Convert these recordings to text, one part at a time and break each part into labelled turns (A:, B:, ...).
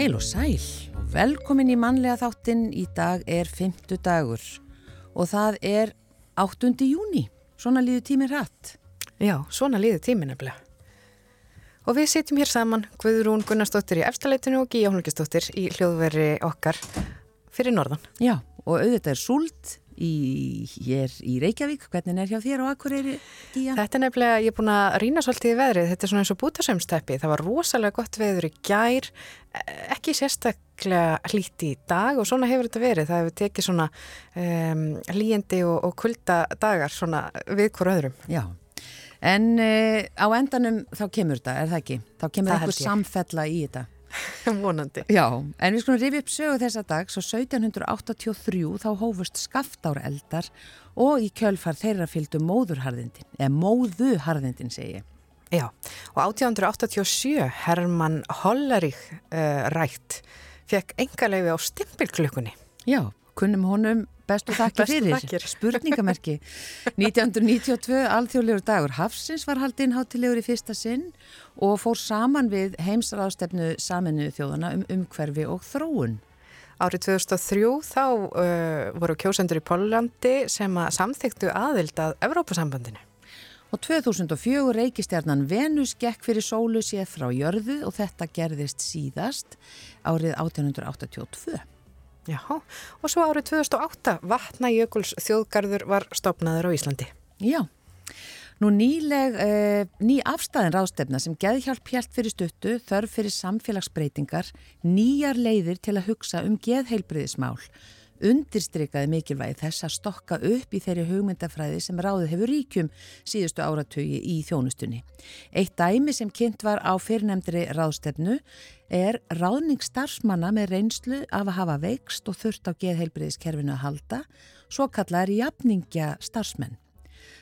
A: Heil og sæl og velkomin í mannlega þáttinn. Í dag er fymtu dagur og það er 8. júni. Svona líður tíminn hratt.
B: Já, svona líður tíminn nefnilega. Og við sitjum hér saman, Guðrún Gunnarsdóttir í efstaleitinu og Gíja Hólmkistóttir í hljóðveri okkar fyrir norðan.
A: Já, og auðvitað er súld í, hér í Reykjavík. Hvernig er hjá þér og Akureyri, Gíja?
B: Þetta er nefnilega, ég er búin að rýna svolítið í veðrið. Þetta er svona eins og bútasömsteppi. Það var rosalega gott veður í gær, ekki sérstaklega hlíti í dag og svona hefur þetta verið. Það hefur tekið svona um, líjandi og, og kulda dagar svona við hver öðrum.
A: Já. En uh, á endanum þá kemur þetta, er það ekki? Þá kemur
B: Það
A: eitthvað samfella í þetta.
B: Vonandi.
A: Já, en við skulum rifja upp sögu þessa dag, svo 1783 þá hófust skaftáreldar og í kjölfar þeirra fylgdu móðurharðindin, eða móðuharðindin segi ég.
B: Já, og 1887 Hermann Hollerich uh, rætt fekk engaleifi á stimpilklukkunni.
A: Já, kunnum honum bestu þakki fyrir,
B: þakkir.
A: spurningamerki. 1992 alþjóðlegur dagur Hafsins var haldinn hátilegur í fyrsta sinn og fór saman við heimsraðstefnu saminu þjóðana um umhverfi og þróun.
B: Árið 2003 þá uh, voru kjósendur í Pólandi sem að samþyktu aðild að Evrópusambandinu.
A: Og 2004 reykistjarnan Venus gekk fyrir sólu séð frá jörðu og þetta gerðist síðast árið 1882.
B: Já, og svo árið 2008 Vatnajökuls þjóðgarður var stopnaður á Íslandi.
A: Já, nú nýleg, uh, ný afstæðin ráðstefna sem geðhjálp hjælt fyrir stuttu, þörf fyrir samfélagsbreytingar, nýjar leiðir til að hugsa um geðheilbriðismál, undirstrikaði mikilvægi þess að stokka upp í þeirri hugmyndafræði sem ráðið hefur ríkjum síðustu áratögi í þjónustunni. Eitt dæmi sem kynnt var á fyrirnemndri ráðstefnu er ráðning starfsmanna með reynslu af að hafa veikst og þurft á geðheilbriðiskerfinu að halda, svo kallar jafningja starfsmenn.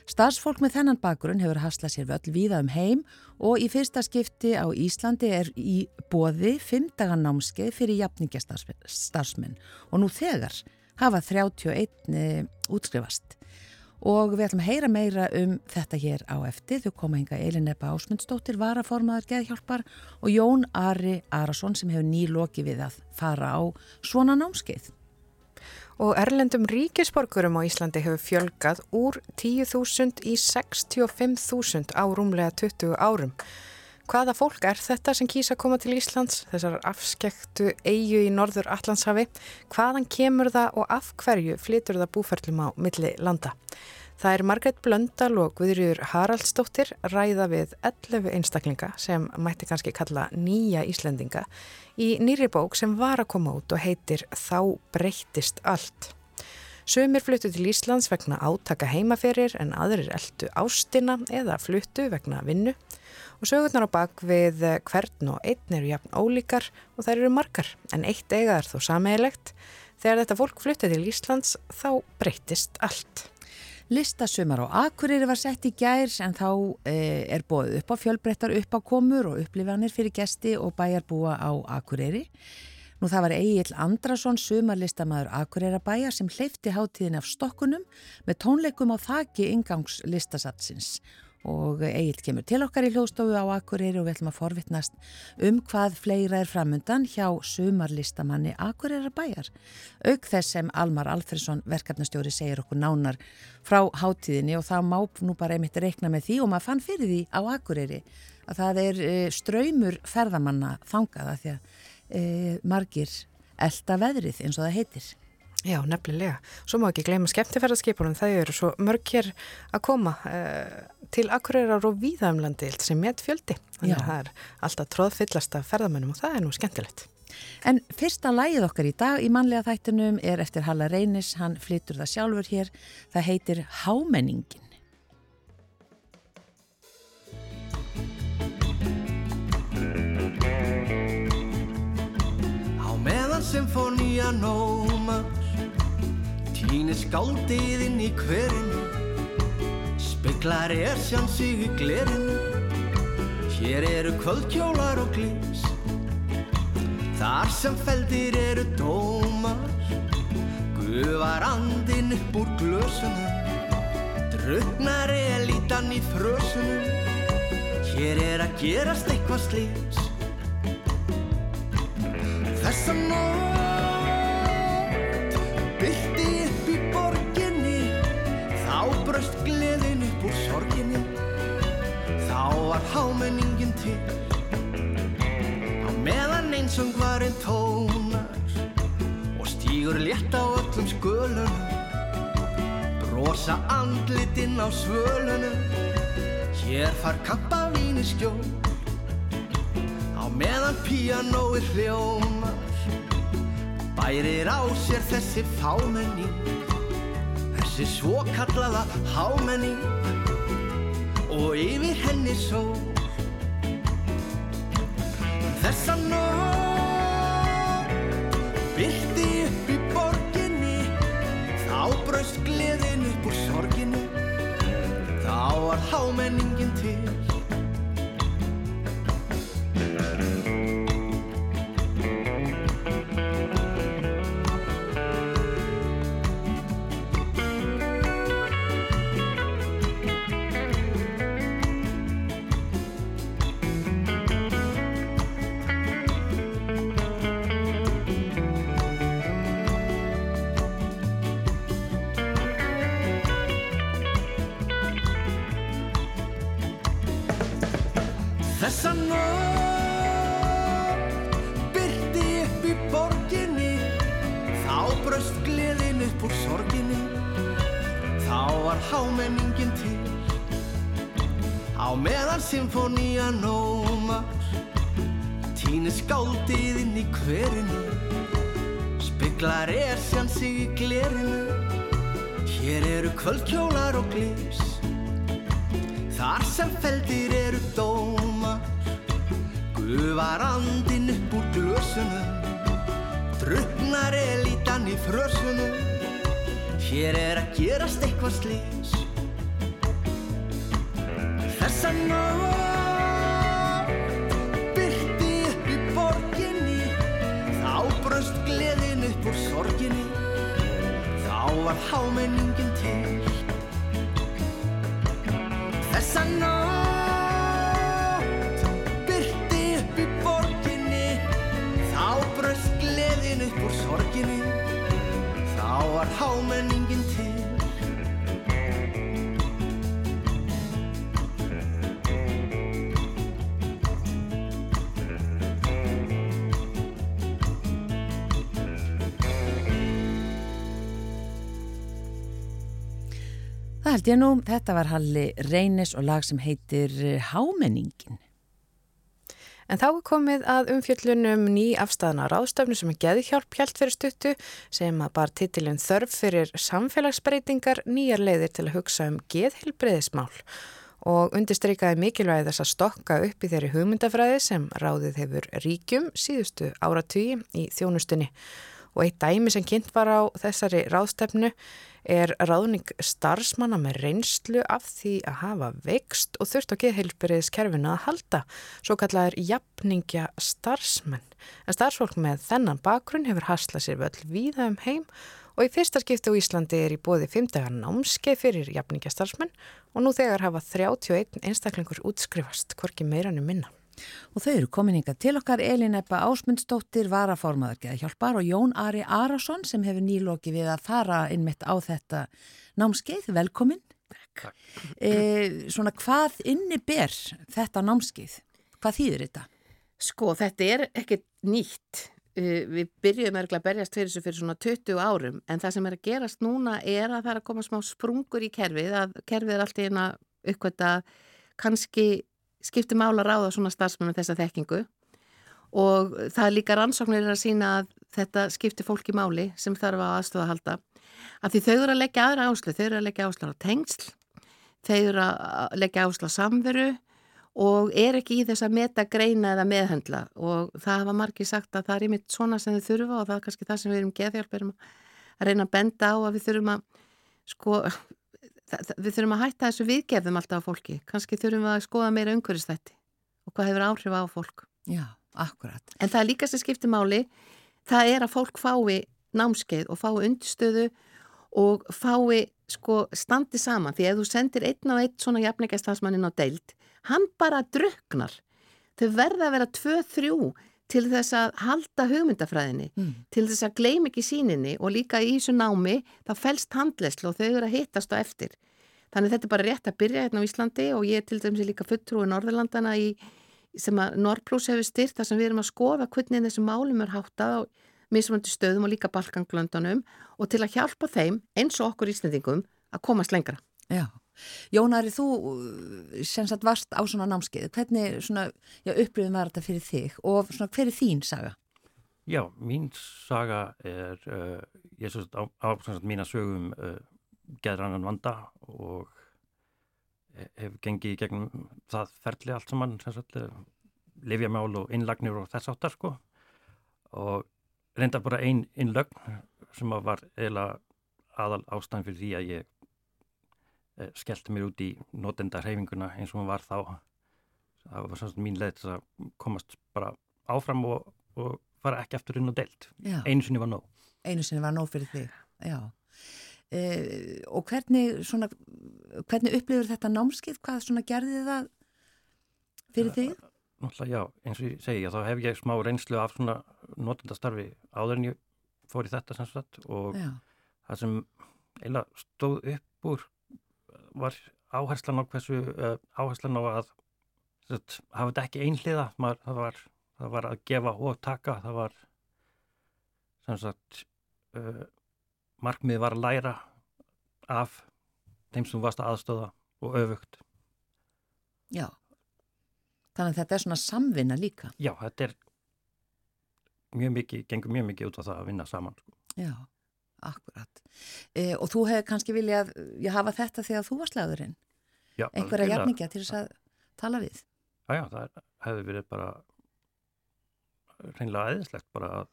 A: Starfsfólk með þennan bakgrunn hefur haslað sér völl víða um heim og í fyrsta skipti á Íslandi er í bóði fimmdagan námskeið fyrir jafningastarfsmenn og nú þegar hafa 31 eh, útskrifast. Og við ætlum að heyra meira um þetta hér á eftir. Þau koma hinga Elin Ebba Ásmundsdóttir, varaformaður geðhjálpar og Jón Ari Arason sem hefur nýloki við að fara á svona námskeið.
B: Og erlendum ríkisborgurum á Íslandi hefur fjölgað úr 10.000 í 65.000 á rúmlega 20 árum. Hvaða fólk er þetta sem kýsa að koma til Íslands, þessar afskektu eigu í norður Allandshafi? Hvaðan kemur það og af hverju flytur það búferlum á milli landa? Það er Margreit Blöndal og Guðrjur Haraldsdóttir ræða við 11 einstaklinga sem mætti kannski kalla nýja Íslendinga í nýri bók sem var að koma út og heitir Þá breyttist allt. Sumir fluttu til Íslands vegna átaka heimaferir en aðrir eldu ástina eða fluttu vegna vinnu og sögurnar á bak við hvern og einn eru jafn ólíkar og þær eru margar en eitt eiga er þó sameigilegt. Þegar þetta fólk fluttu til Íslands þá breyttist allt.
A: Listasumar á Akureyri var sett í gær en þá eh, er bóðið upp á fjölbreyttar uppákomur og upplifanir fyrir gesti og bæjarbúa á Akureyri. Nú það var Egil Andrason, sumarlistamæður Akureyrabæjar sem hleyfti hátíðin af stokkunum með tónleikum á þaki ingangslistasatsins og Egil kemur til okkar í hljóðstofu á Akureyri og við ætlum að forvittnast um hvað fleira er framundan hjá sumarlistamanni Akureyrabæjar. Auk þess sem Almar Alfredsson verkefnastjóri segir okkur nánar frá hátíðinni og það má nú bara einmitt reikna með því og maður fann fyrir því á Akureyri að það er e, ströymur ferðamanna þangaða því að e, margir elda veðrið eins og það heitir.
B: Já, nefnilega. Svo má ekki gleyma skemmtifærarskipunum, það eru svo mörg hér að koma uh, til Akureyrar og Víðamlandi sem met fjöldi. Þannig að það er alltaf tróðfyllast af ferðamennum og það er nú skemmtilegt.
A: En fyrsta lægið okkar í dag í mannlega þættinum er eftir Halla Reynis, hann flyttur það sjálfur hér, það heitir Hámenningin.
C: Á meðan symfónía nómar Týnir skáldið inn í hverinu Speklar er sján sig í glerinu. Hér eru kvöldkjólar og glís Þar sem feldir eru dómar. Gufar andinn upp úr glösunum Druknar elítan í frösunum Hér er að gerast eitthvað slís Þessa nótt úr sorginni. Þá var hámenningin til. Á meðan einsöngvarinn tónar Og stígur létt á öllum skölunum Brosa andlitinn á svölunum. Hér far kampavín í skjól. Á meðan píanóið hljómar Bærir á sér þessi fámenning Þessi svokallaða hámenning Og yfir henni sól. Þessa nótt Byrti upp í borginni Þá braust gleðin upp úr sorginni. Þá var hámenningin til braust gleðin upp úr sorginni. Þá var hámenningin til. Á meðan symfónían ómar Týnir skáldið inn í hverinu. Speglar esjan sig í glerinu. Hér eru kvöldkjólar og glis Þar sem feldir eru dómar. Gufar andinn upp úr glösunum Druknar elítan í frösunum. Hér er að gerast eitthvað slís Þessa nótt Byrti upp í borginni. Þá bröst gleðin upp úr sorginni. Þá var hámenningin til. Þessa nótt Þá var hámenningin til
A: Það held ég nú, þetta var Halli Reynis og lag sem heitir eh, Hámenningin.
B: En þá er komið að umfjöllunum ný afstæðana ráðstöfnu sem er geðhjálp hjælt fyrir stuttu sem að bar titilinn þörf fyrir samfélagsbreytingar nýjar leiðir til að hugsa um geðhilbreyðismál og undirstrykaði mikilvægi þess að stokka upp í þeirri hugmyndafræði sem ráðið hefur ríkjum síðustu áratví í þjónustunni. Og eitt dæmi sem kynnt var á þessari ráðstefnu er ráðning starfsmanna með reynslu af því að hafa vext og þurft á geðheilbyrðiskerfinu að halda, svo kallar jafningja starfsmenn. En starfsfólk með þennan bakgrunn hefur haslað sér völl víða um heim og í fyrsta skipti á Íslandi er í bóði 50 námskeið fyrir jafningja starfsmenn og nú þegar hafa 31 einstaklingur útskrifast, hvorki meirannu minna.
A: Og þau eru kominninga til okkar Elin Eppa Ásmundsdóttir varaformaður geðhjálpar og Jón Ari Arason sem hefur nýloki við að fara innmitt á þetta námskeið. Velkomin. E, svona hvað inni ber þetta námskeið? Hvað þýðir þetta?
D: Sko, þetta er ekkert nýtt. Uh, Við byrjuðum örgulega að berjast fyrir þessu fyrir svona 20 árum en það sem er að gerast núna er að það er að koma smá sprungur í kerfið að kerfið er alltaf eina uppkvæmt að kannski skipti mála ráða svona starfsmenn með þessa þekkingu. Og það er líka rannsóknir að sína að þetta skipti fólki máli sem þarf að aðstofa að halda. Að því þau eru að leggja aðra áslu, þau eru að leggja áslu á tengsl, þau eru að leggja áslu á samveru og er ekki í þess að meta greina eða meðhendla og það hafa margir sagt að það er einmitt svona sem þau þurfa og það er kannski það sem við erum geðhjálp erum að reyna að benda á að við þurfum að sko við þurfum að hætta þessu viðgefðum alltaf á fólki. Kanski þurfum við að skoða meira umhverfistætti og hvað hefur áhrif á fólk.
A: Já, akkurat.
D: En það er líka sem skiptir máli, það er að fólk fái námskeið og fái undirstöðu og fái sko standi saman. Því ef þú sendir einn á einn svona jafnleikastafsmannin á deild, hann bara druknar. Þau verða að vera tvö, þrjú til þess að halda hugmyndafræðinni, mm. til þess að gleym ekki síninni og líka í þessu námi þá fælst handleyslu og þau eru að hittast á eftir. Þannig þetta er bara rétt að byrja hérna á Íslandi og ég til dæmis er líka fulltrúi Norðurlandana í, sem að Norrplus hefur styrt þar sem við erum að skoða hvernig þessu málum er háttað á mismunandi stöðum og líka Balkanglöndunum og til að hjálpa þeim eins og okkur íslendingum að komast lengra.
A: Já. Jónari, þú sem sagt varst á svona námskeið, hvernig upplifin var þetta fyrir þig? Og svona hver er þín saga?
E: Já, mín saga er, uh, ég er svona á, á mína sögum uh, geðrannan vanda og hef gengið í gegnum það ferli allt saman, livjamál og innlagnir og þess áttar sko. Og reynda bara einn innlögn sem var eiginlega aðal ástæðan fyrir því að ég Eh, skellti mér út í notenda hreyfinguna eins og hún var þá það var svona mín leið til að komast bara áfram og, og fara ekki aftur inn og delt Já. einu sinni var nóg
A: einu sinni var nóg fyrir þig. E, og hvernig svona, hvernig upplifur þetta námskið hvað svona gerði það fyrir þig?
E: Náttúrulega já, eins og ég segja þá hef ég smá reynslu af svona notendastarfi áður en ég fór í þetta sannsagt og já. það sem eiginlega stóð upp úr var áherslan á hversu uh, áherslan á að það hafa þetta ekki einhliða það var, það var að gefa og taka það var sagt uh, markmið var að læra af þeim sem varst að aðstöða og öfugt.
A: Já. Þannig að þetta er svona samvinna líka.
E: Já, þetta er mjög mikið, gengur mjög mikið út á það að vinna saman sko.
A: Já Akkurat. E, og þú hefði kannski viljað ég hafa þetta þegar þú var slagurinn? Já. Einhverja jafningja til þess að tala við?
E: Já, já, það hefði verið bara reynilega aðeinslegt bara að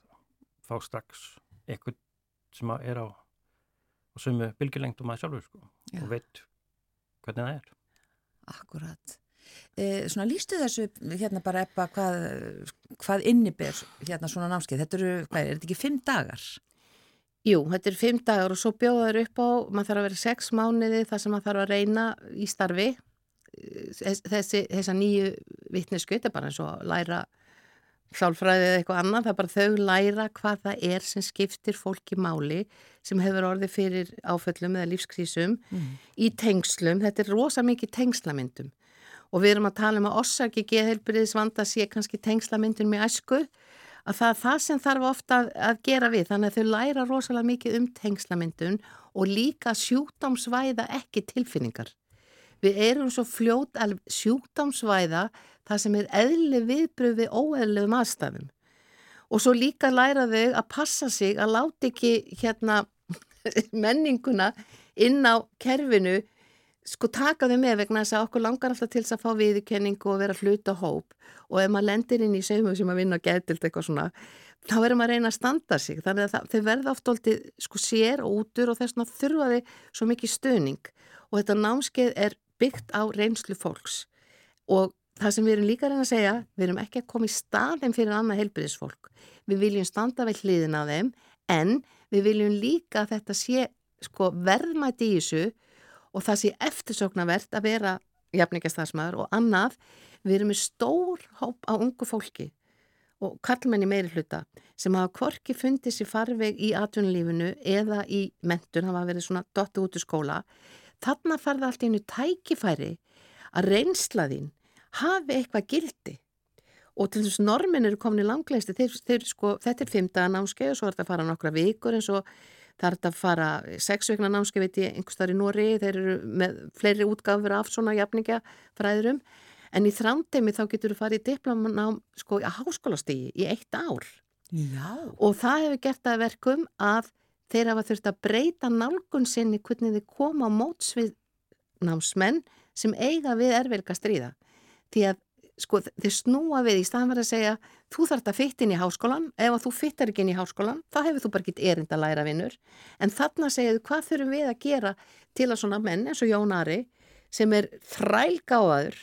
E: fá strax eitthvað sem er á, á sumu bylgjulengdum að sjálfur sko og veit hvernig það er.
A: Akkurat. E, svona lístu þessu hérna bara eppa hvað, hvað inniber hérna svona námskeið? Þetta eru, hvað er þetta ekki fimm dagar?
D: Jú, þetta er fimm dagar og svo bjóðaður upp á, maður þarf að vera sex mánuði þar sem maður þarf að reyna í starfi. Þessi, þessa nýju vittnesku, þetta er bara eins og læra sjálfræðið eða eitthvað annað, það er bara þau læra hvað það er sem skiptir fólki máli sem hefur orðið fyrir áföllum eða lífskrísum mm. í tengslum, þetta er rosa mikið tengslamyndum og við erum að tala um að orsaki geðhelbriðis vanda sé kannski tengslamyndum með æsku að það er það sem þarf ofta að, gera við þannig að þau læra rosalega mikið um tengslamyndun og líka sjúkdámsvæða ekki tilfinningar. Við erum svo fljót að sjúkdámsvæða það sem er eðli viðbröð við óeðluðum aðstæðum og svo líka læra þau að passa sig að láta ekki hérna menninguna inn á kerfinu sko taka þau með vegna þess að okkur langar alltaf til þess að fá viðkenningu og vera hluta hóp. Og ef maður lendir inn í segjum sem að vinna og getilt eitthvað svona þá verður maður að reyna að standa sig. Þannig að það, þau verða oft alltaf sko sér og útur og þess að þurfa þau svo mikið stöning og þetta námskeið er byggt á reynslu fólks. Og það sem við erum líka að reyna að segja við erum ekki að koma í staðin fyrir annað helbriðisfólk við viljum standa vel hliðin á þeim en við viljum líka að þetta sé sko verðmæti í þessu og það sé eftirsóknarvert að vera jafningastarsmaður og annað. Við erum með stór hóp á ungu fólki og kallmenni meiri hluta sem hafa kvorki fundið sér farveg í atvinnulífinu eða í mentun, hafa verið svona dottu út í skóla. Þarna farða allt einu tækifæri að reynslaðinn hafi eitthvað gildi. Og til þess að normin eru komin í langlegsti þeir, þeir, sko, þetta er fymta námskeið og svo er þetta að fara nokkra vikur eins og Það er að fara sex vegna námski, veit ég, einhver starf í Nóri, þeir eru með fleiri útgáfur af svona jafninga fræðurum, en í þrándemi þá getur þú farið í diplomanám sko að háskólastígi í eitt ár.
A: Já.
D: Og það hefur gert að verkum að þeir hafa þurft að breyta nálgun sinni hvernig þið koma á mótsvið námsmenn sem eiga við ervelga stríða. Því að sko þeir snúa við í staðan verið að segja þú þarf að fytta inn í háskólan ef þú fyttar ekki inn í háskólan þá hefur þú bara ekki erind að læra vinnur en þarna segjaðu hvað þurfum við að gera til að svona menn eins og Jón Ari sem er þrælgáðaður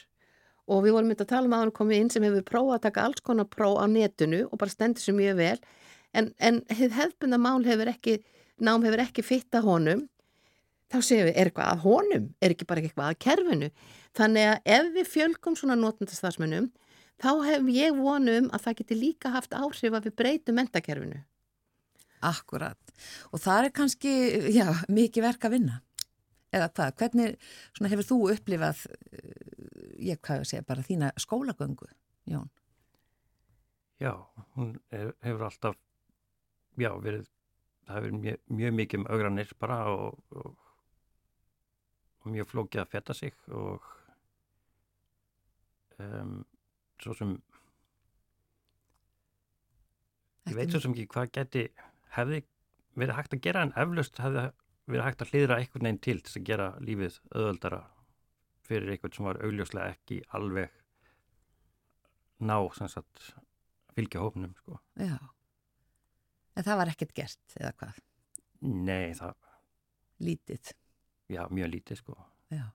D: og við vorum myndið að tala um að hann komið inn sem hefur prófað að taka alls konar próf á netinu og bara stendur sér mjög vel. En, en hefðbunda mál hefur ekki nám hefur ekki fytta honum þá séum við, er eitthvað að honum, er ekki bara eitthvað að kerfinu. Þannig að ef við fjölgum svona notendastafsmönnum, þá hef ég vonum að það geti líka haft áhrif að við breytum mentakerfinu.
A: Akkurat. Og það er kannski, já, mikið verk að vinna. Eða hvað? Hvernig svona, hefur þú upplifað, ég hvað segja, bara þína skólagöngu, Jón?
E: Já, hún hefur alltaf, já, verið, það hefur mjög, mjög mikið um augranir bara og, og mjög flókið að fetta sig og um, svo sem, ég veit svo sem ekki hvað geti, hefði verið hægt að gera en eflaust hefði verið hægt að hlýðra einhvern veginn til til að gera lífið öðvöldara fyrir einhvern sem var augljóslega ekki alveg ná sagt, fylgja hófnum sko.
A: Já, en það var ekkert gert eða hvað?
E: Nei, það
A: Lítið?
E: Já, mjög lítið sko
A: Já.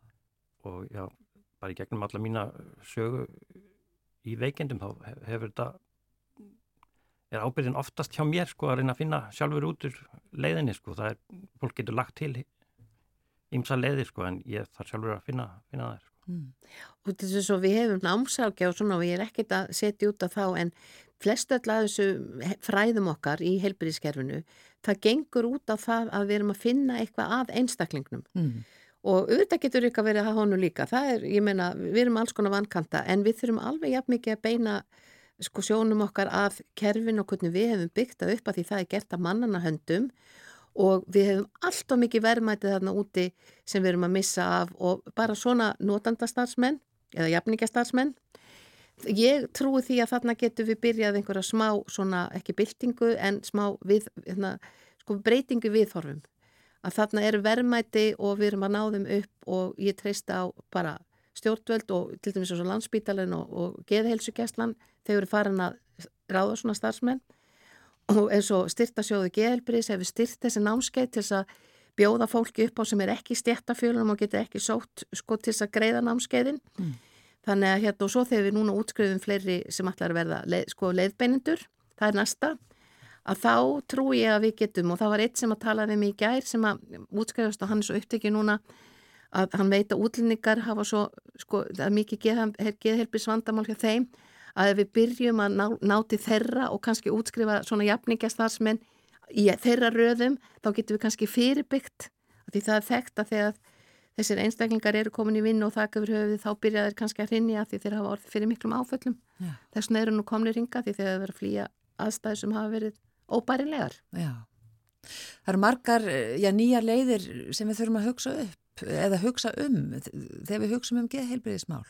E: og já, bara í gegnum alla mína sögu í veikendum þá hefur þetta er ábyrðin oftast hjá mér sko að reyna að finna sjálfur út úr leiðinni sko, það er, fólk getur lagt til ímsa leiði sko en ég þarf sjálfur að finna, finna það sko.
D: Mm. Og þess að við hefum námsákja og svona og ég er ekkert að setja út af þá en flest öll að þessu fræðum okkar í heilbyrðiskerfinu það gengur út af það að við erum að finna eitthvað að einstaklingnum. Mm. og auðvitað getur ykkur að vera það honu líka. Það er, ég meina, við erum alls konar vankanta en við þurfum alveg jafn mikið að beina sko sjónum okkar af kerfin og hvernig við hefum byggt það upp að því það er gert að mannana höndum. Og við hefum allt og mikið verðmætið þarna úti sem við erum að missa af og bara svona notandastarsmenn eða jafningastarsmenn ég trúi því að þarna getur við byrjað einhverja smá svona ekki byltingu en smá við, hérna, sko, breytingu viðhorfum. Að þarna eru verðmæti og við erum að ná þeim upp og ég treysta á bara stjórnvöld og til dæmis eins og landsbítalinn og, og geðheilsugjastlan þeir eru farin að ráða svona starfsmenn. Og eins og styrtasjóðu geðhelbriðs hefur styrt þessi námskeið til þess að bjóða fólki upp á sem er ekki stjættafjölunum og getur ekki sótt sko til þess að greiða námskeiðin. Mm. Þannig að hérna og svo þegar við núna útskrifum fleiri sem allar verða leið, sko leiðbeinindur, það er næsta að þá trú ég að við getum og það var eitt sem að tala við mig í gær sem að útskrifast og hann er svo upptekið núna að hann veit að útlendingar hafa svo, sko, það er mikið geðhelbisvandamál hjá þeim að við byrjum að ná, náti þeirra og kannski útskrifa svona jafningastarsmenn í þeirra röðum þá getum við kannski fyrirbyggt því það er þekkt að þegar þessir einstaklingar eru komin í vinn og þakka fyrir höfuð þá byrjaður kannski að rinja því þeir hafa orðið fyrir miklum áföllum Já. þess vegna eru nú komni ringa því þeir hafa verið að flýja aðstæði sem hafa verið óbærilegar
A: Já, það eru margar já, nýjar leiðir sem við þurfum að hugsa upp eða hugsa um þegar við hugsaum um geðheilbriðismál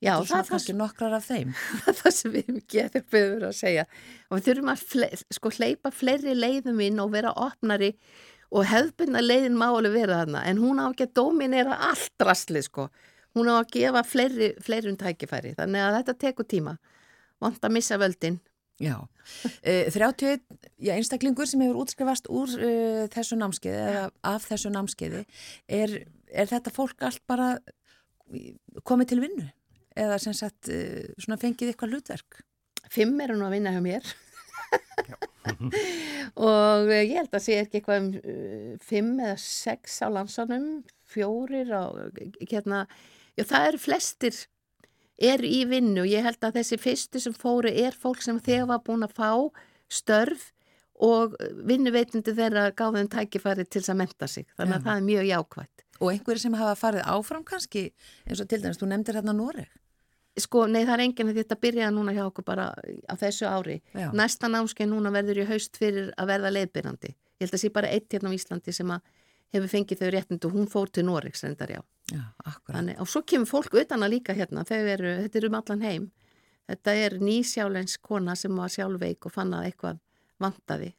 A: Já, það er kannski nokkrar af þeim.
D: Það er sem við getum fyrir að segja. Og við þurfum að fle sko hleypa fleiri leiðum inn og vera opnari og hefðbunna leiðin má alveg vera þarna. En hún á ekki að dominera allt rastlið sko. Hún á að gefa fleiri, fleiri um tækifæri. Þannig að þetta tekur tíma. Vant að missa völdin.
A: Já. Uh, 31 já, einstaklingur sem hefur útskrifast úr uh, þessu námskeiði eða af þessu námskeiði. Er, er þetta fólk allt bara komið til vinnu? eða sem sagt eh, svona fengið eitthvað hlutverk?
D: Fimm er hún að vinna hjá mér og ég held að sé ekki eitthvað um uh, fimm eða sex á landsanum, fjórir á, hérna, já það eru flestir er í vinnu og ég held að þessi fyrstu sem fóru er fólk sem þegar var búin að fá störf og vinnuveitindi þeirra gáðum tækifæri til þess að menta sig, þannig að já. það er mjög jákvægt.
A: Og einhverju sem hafa farið áfram kannski, eins og til dæmis, þú nefndir hérna Noreg.
D: Sko, nei það er enginn að þetta byrjaði núna hjá okkur bara á þessu ári. Já. Næsta námskeið núna verður í haust fyrir að verða leiðbyrjandi. Ég held að sé bara eitt hérna á Íslandi sem hefur fengið þau réttindu, hún fór til Noregs reyndar já.
A: Já, akkurat.
D: Þannig, og svo kemur fólk utan að líka hérna, eru, þetta er um allan heim. Þetta er nýsjáleins kona sem var sjálfveik og fann að eitthvað vantaði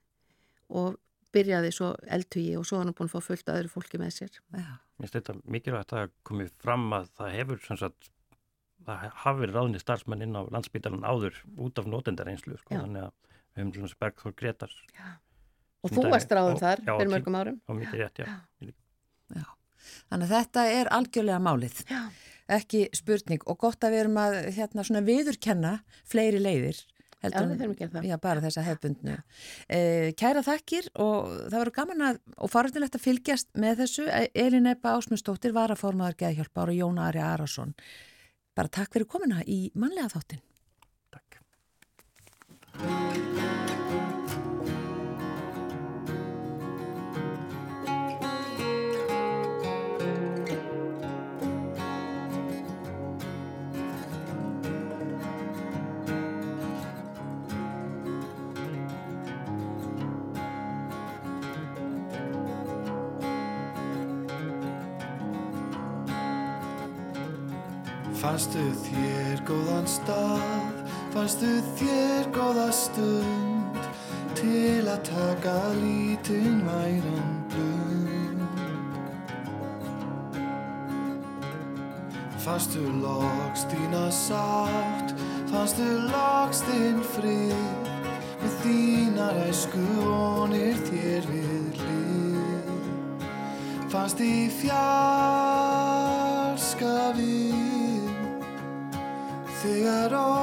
D: og byrjaði svo eldhugi og svo hann er búin að fá fullt að öðru fólki með sér.
E: Já. Mér þetta mikilvægt að komið fram að það hefur sagt það hafi verið ráðni starfsmenn inn á landsbytalan áður út af nótendareinslu sko, þannig að við hefum svona Bergþór Gretar
D: og þú varst ráður þar já, fyrir mörgum árum.
E: á mikið rétt, já.
A: já. Þannig að þetta er algjörlega málið. Ekki spurning. Og gott að við erum að hérna svona viðurkenna fleiri leiðir
D: heldur, já,
A: já, bara þessa hefbundnu eh, Kæra þakkir og það verður gaman að og farðilegt að fylgjast með þessu. Elin Ebba Ásmundsdóttir var að formaður geðhjálpa ára Jón Ari Arason Bara takk fyrir komina í manlega þáttin. Takk.
F: Fannstu þér góðan stað, fannstu þér góða stund til að taka lítinn væran blund. Fannstu loks þína sátt, fannstu loks þinn frið, með þínar æsku vonir þér við lið. Fannst í fjarska þegar óvættirnir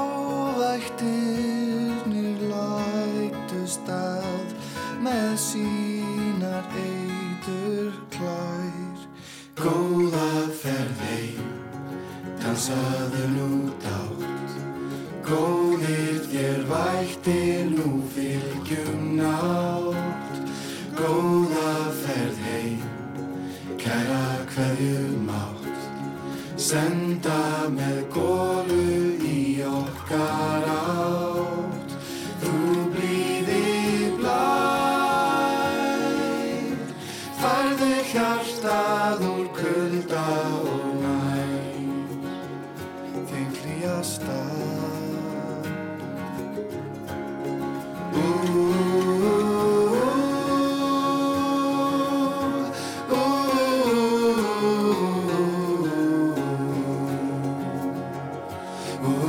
F: Ooh.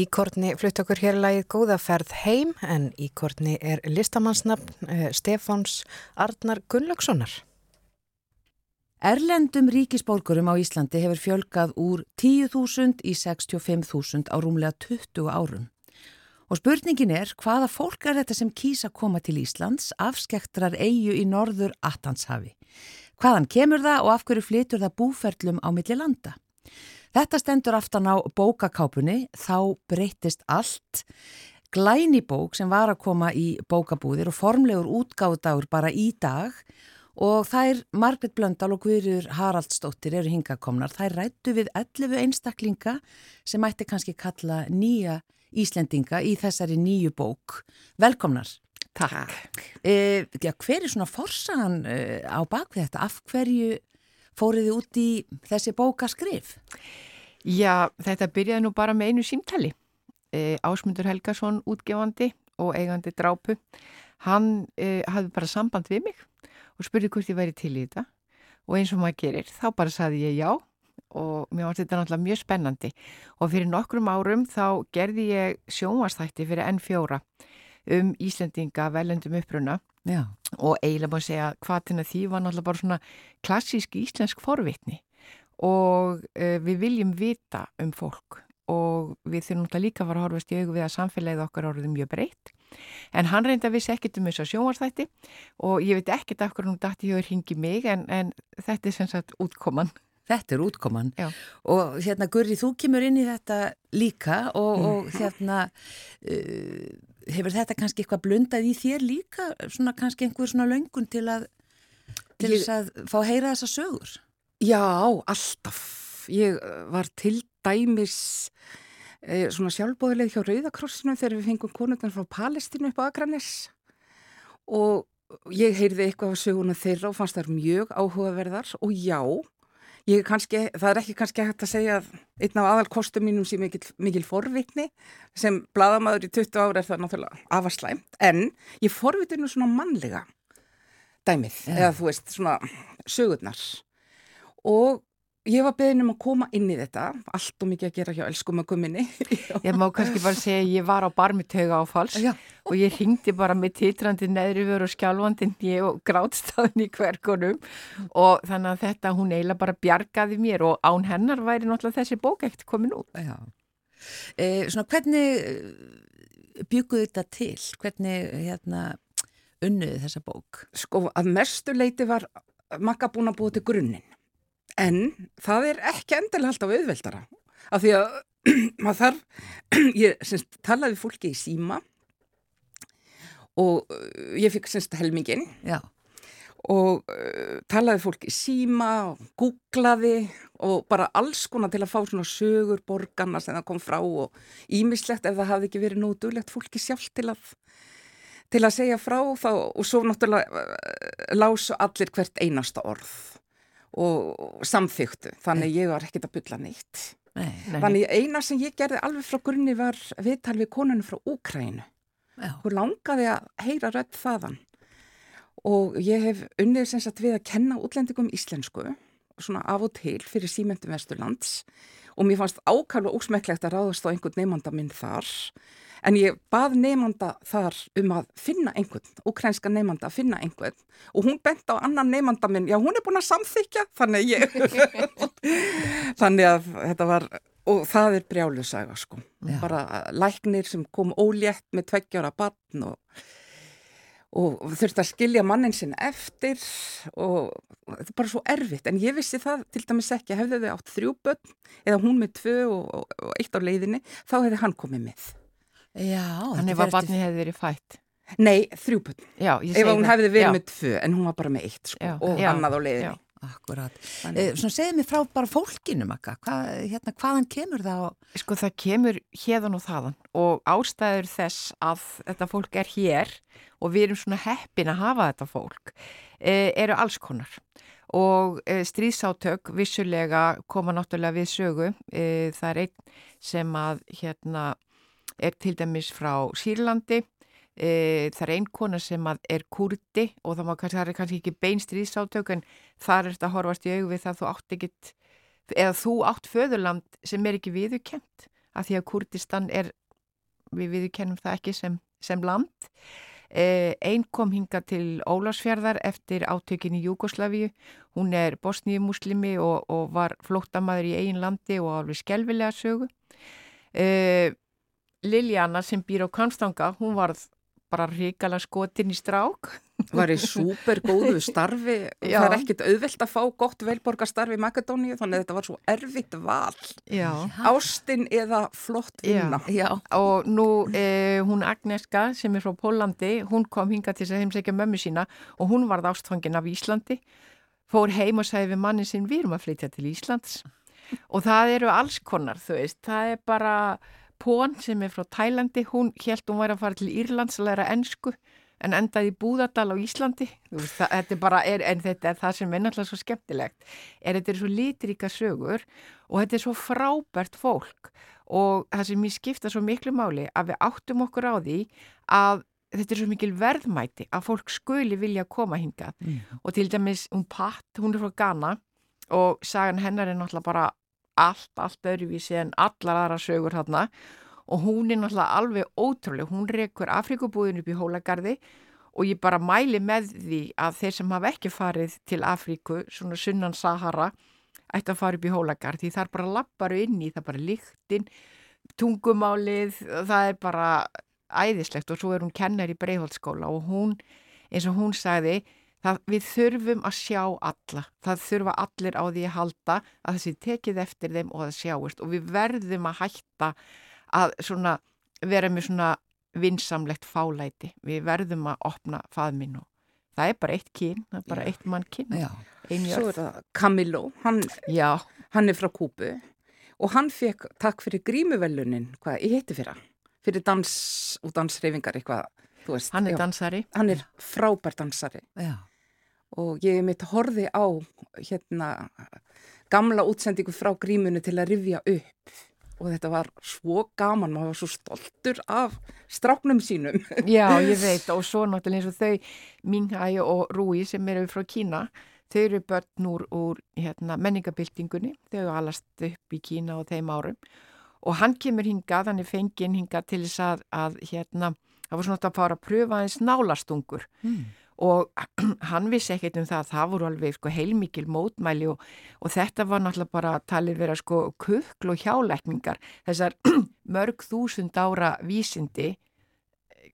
B: Íkorni flutt okkur hér lagið Góðaferð heim en Íkorni er listamannsnafn eh, Stefáns Arnar Gunnlaugssonar.
A: Erlendum ríkisbólgurum á Íslandi hefur fjölgað úr 10.000 í 65.000 á rúmlega 20 árum. Og spurningin er hvaða fólk er þetta sem kýsa koma til Íslands afskektrar eigu í norður Atlantshafi? Hvaðan kemur það og af hverju flytur það búferlum á milli landa? Þetta stendur aftan á bókakápunni, þá breyttist allt. Glæni bók sem var að koma í bókabúðir og formlegur útgáðdagur bara í dag og þær Margret Blöndal og Guðrjur Haraldsdóttir eru hingakomnar. Þær rættu við 11 einstaklinga sem mætti kannski kalla nýja Íslendinga í þessari nýju bók. Velkomnar.
D: Takk.
A: E, já, hver er svona forsagan e, á bakvið þetta? Af hverju fóruði út í þessi bókaskrif?
G: Já, þetta byrjaði nú bara með einu símtali. E, Ásmundur Helgason, útgefandi og eigandi drápu. hann uh, hafði bara samband við mig og spurði hvort ég væri til í þetta og eins og maður gerir, þá bara saði ég já og mér varst þetta náttúrulega mjög spennandi og fyrir nokkrum árum þá gerði ég sjónvastætti fyrir N4 um Íslandinga velendum uppruna
A: Já.
G: og eiginlega maður segja hvað til því var náttúrulega bara svona klassísk íslensk forvitni. Og uh, við viljum vita um fólk. Og við þurfum náttúrulega líka að fara að horfast í augu við að samfélagið okkar áriðum mjög breytt. En hann reynda að vissi ekkit um þess að sjónvarsþætti og ég veit ekkit af hvernig hún dætti hjá að ringi mig en, en þetta er sem sagt útkoman.
A: Þetta er útkoman.
G: Já.
A: og hérna Gurri, þú kemur inn í þetta líka og, og hérna uh, hefur þetta kannski eitthvað blundað í þér líka, svona kannski einhver svona löngun til að til þess að fá að heyra þessa sögur?
H: Já, alltaf. Ég eh, var til dæmis eh, svona sjálfbóðileg hjá Rauðakrossinu þegar við fengum konurnar frá Palestínu upp á Akranes og ég heyrði eitthvað af söguna þeirra og fannst þær mjög áhugaverðar og já, ég er kannski, það er ekki kannski hægt að segja að einn af aðalkostum mínum sé mikil, mikil forvitni. Sem bladamaður í 20 ára er það náttúrulega afaslæm en ég forviti nú svona mannlega dæmið,
A: Já.
H: eða þú veist svona sögurnar. Og ég var beðin um að koma inn í þetta allt og mikið að gera hjá elskumagumminni
G: Ég má kannski bara segja að ég var á barmitauga áfalls
A: Já.
G: og ég ringdi bara með titrandi neðri vör og skjálfandi nýju og grátstafn í hverkonum og þannig að þetta hún eiginlega bara bjargaði mér og án hennar væri náttúrulega þessi bók ekkert komin út.
A: Eh, svona hvernig bygguðu þetta til? Hvernig hérna unnuðu þessa bók?
H: sko að mestu leiti var makka búin að búa til grunninn en það er ekki endilega alltaf auðveldara af því að maður þarf, ég semst, talaði fólki í síma og uh, ég fikk semst helmingin
A: Já.
H: og uh, talaði fólk í síma og googlaði og bara alls konar til að fá svona sögur borgarna sem það kom frá og ímislegt ef það hafði ekki verið nógu duglegt fólki sjálf til að til að segja frá þá og svo náttúrulega uh, lásu allir hvert einasta orð og samþyktu þannig ég var ekkert að bylla neitt.
A: Nei.
G: Nei.
H: þannig eina sem ég gerði alveg frá grunni var viðtal við konunum frá Úkrænu hún langaði að heyra rödd þaðan. Og ég hef unnið sem sagt við að kenna útlendingum íslensku svona af og til fyrir símendum Vesturlands og mér fannst ákvæmlega ósmekklegt að ráðast á einhvern nefnda minn þar. En ég bað nefnda þar um að finna einhvern, ukrænska nefnda að finna einhvern og hún bent á annan nefnda minn, já hún er búin að samþykja þannig ég þannig að þetta var og það er brjálusaga sko.
A: Já.
H: bara læknir sem kom ólétt með tveggjára barn og, og þurfti að skilja mannin sinn eftir og þetta er bara svo erfitt en ég vissi það til dæmis ekki hefði þau átt þrjú börn eða hún með tvö og, og, eitt á leiðinni þá hefði hann komið með
A: Já.
G: Þannig var
A: fer
G: barnið hefði verið fætt.
H: Nei, þrjú börn,
G: Já, ég
H: ef hún hefði verið
G: Já.
H: með tvö en hún var bara með eitt sko, og
G: Já.
H: annað á leiðinni.
A: Akkurat. Eh, svona segðu mér frá bara fólkinu, Magga. Hvað, hérna, hvaðan kemur það? á-
G: Sko það kemur hérðan og þaðan og ástæður þess að þetta fólk er hér og við erum svona heppin að hafa þetta fólk e, eru alls konar og e, stríðsátök vissulega koma náttúrulega við sögu e, það er einn sem að hérna er til dæmis frá Sýrlandi e, það er einn kona sem að er kurdi og það, kannski- það er kannski ekki bein stríðsátök en þar er þetta að horfast í augu við það að þú átt ekkit eða þú átt föðurland sem er ekki viðurkent af því að Kurdistan er, við viðurkennum það ekki sem, sem land. Eh, Einn kom hinga til Ólarsfjörðar eftir átökin í Júgoslavíu. Hún er bosníumuslimi og, og var flóttamaður í eigin landi og alveg skelvilega sögu. Eh, Liliana sem býr á Kanstanga, hún varð bara ríkala skotin í strák.
H: var í súper góðu starfi
G: Já.
H: það er ekkit auðvelt að fá gott velborgastarfi í Makedóníu þannig að þetta var svo erfitt val
G: Já.
H: Ástin eða flott vinna
A: Já.
G: og nú eh, hún Agneska sem er frá Pólandi, hún kom hinga til þess að heimsækja mömmu sína og hún varð ástfangin af Íslandi, fór heim og sagði við mannin sinn við erum að flytja til Íslands og það eru alls konar, þú veist, það er bara Pón sem er frá Tælandi, hún held hún væri að fara til Írlands að læra ensku en endaði í Búðardal á Íslandi. Veist, það, þetta er bara, er, en þetta er það sem er náttúrulega svo skemmtilegt er þetta er svo litríka sögur og þetta er svo frábært fólk. Og það sem mér skipta svo miklu máli að við áttum okkur á því að þetta er svo mikil verðmæti að fólk skuli vilja koma hingað.
A: Mm.
G: og til dæmis hún Pat, hún er frá Ghana og sagan hennar er náttúrulega bara allt, allt öðruvísi en allar aðra sögur þarna. Og hún er náttúrulega alveg ótrúlega, hún rekur Afrikubúðin upp í Hólagarði og ég bara mæli með því að þeir sem hafa ekki farið til Afríku, svona sunnan Sahara, ætti að fara upp í Hólagarð. Því það er bara lapparu inn í, það bara líktinn, tungumálið, það er bara æðislegt. Og svo er hún kennar í Breiðholtskóla og hún, eins og hún sagði, það, við þurfum að sjá alla, það þurfa allir á því að halda að þessi tekið eftir þeim og það sjáist og við verðum að hætta að svona vera með svona vinsamlegt fálæti, við verðum að opna faðminn og það er bara eitt kyn, það er bara
H: Já.
G: eitt mann kyn,
A: Já.
H: Svo er það Camilo, hann, hann er frá Kúbu og hann fekk takk fyrir grímuvelunin, hvað, ég heiti fyrir hann, fyrir dans og dansreifingar eitthvað, þú veist.
G: hann er
H: já.
G: dansari.
H: Hann er frábær dansari
A: Já.
H: Og ég mitt horfi á hérna gamla útsendingu frá grímunu til að rifja upp. Og þetta var svo gaman, maður var svo stoltur af stráknum sínum.
G: Já, ég veit. Og svo náttúrulega eins og þau Minghai og Rui sem eru frá Kína þau eru börn úr, úr hérna, menningabildingunni, þau eru alast upp í Kína á þeim árum. Og hann kemur hingað, hann er fenginn hingað til þess að, að hérna, það var svona að fara að pröfa eins nálastungur.
A: Mm.
G: Og hann vissi ekkert um það, það voru alveg sko, heilmikil mótmæli og, og þetta var náttúrulega bara talið vera sko kukl og hjálækningar, þessar mörg þúsund ára vísindi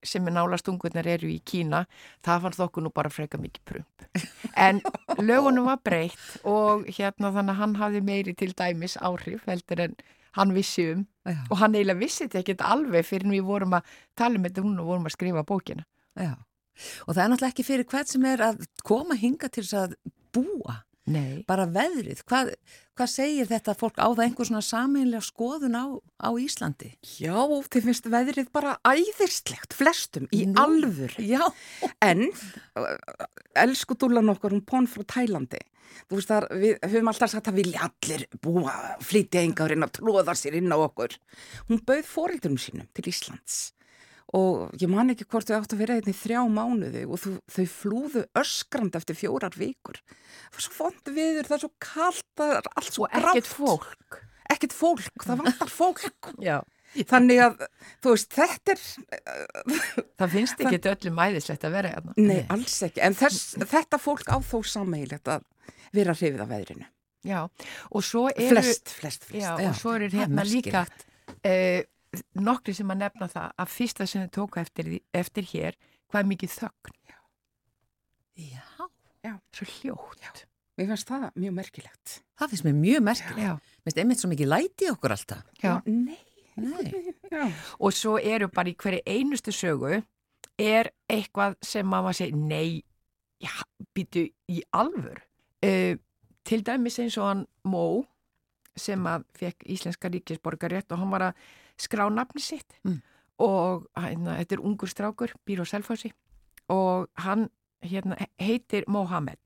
G: sem er nálastungurnar eru í Kína, það fannst okkur nú bara freka mikið prump. En lögunum var breytt og hérna þannig að hann hafði meiri til dæmis áhrif heldur en hann vissi um
A: Já.
G: og hann eiginlega vissi þetta ekkert alveg fyrir við vorum að tala um þetta hún og vorum að skrifa bókina.
A: Já. Og það er náttúrulega ekki fyrir hvert sem er að koma hinga til þess að búa.
G: Nei.
A: Bara veðrið. Hvað, hvað segir þetta fólk á það einhver svona sameinlega skoðun á, á Íslandi?
H: Já, þið finnst veðrið bara æðislegt, flestum, í
A: Nú.
H: alvur.
A: Já.
H: En, uh, elsku dúlan okkar, hún pón frá Tælandi. Þú veist þar, við höfum alltaf sagt að vilja allir búa, flytja enga og reyna að tróða sér inn á okkur. Hún bauð fóreldurum sínum til Íslands og ég man ekki hvort þau áttu að vera einnig þrjá mánuði og þau, þau flúðu öskrand eftir fjórar vikur. Það var svo fond viður, það er svo kalt, það er allt svo
G: Og ekkert
H: grátt.
G: fólk.
H: Ekkert fólk, það vantar fólk.
G: Já.
H: Þannig að, þú veist, þetta er,
G: Það finnst ekki öllum æðislegt að vera hérna.
H: nei, alls ekki, en þess, þetta fólk á þó sameigilegt að vera hrifið af veðrinu.
G: Já, og svo eru...
H: Flest, flest, flest.
G: Já,
A: Já,
G: og svo eru
A: er
G: hérna líka
A: merkilegt.
G: Nokkri sem að nefna það að fyrsta sem þau tóka eftir, eftir hér, hvað er mikið þögn,
A: Já.
G: svo hljótt.
H: Mér finnst það mjög merkilegt.
A: Það finnst mér mjög merkilegt.
G: Já.
A: Mér finnst einmitt svo mikið læti í okkur alltaf.
G: Já.
H: Nei,
A: Nei.
H: já.
G: Og svo eru bara í hverju einustu sögu er eitthvað sem maður segir, nei, já, býtu í alvör. Uh, til dæmis eins og hann Mó, sem að fekk íslenska ríkisborgarétt og hann var að skrá nafni sitt
A: Mm.
G: og hérna, þetta er ungur strákur, býr á Selfossi og hann hérna, heitir Mohamed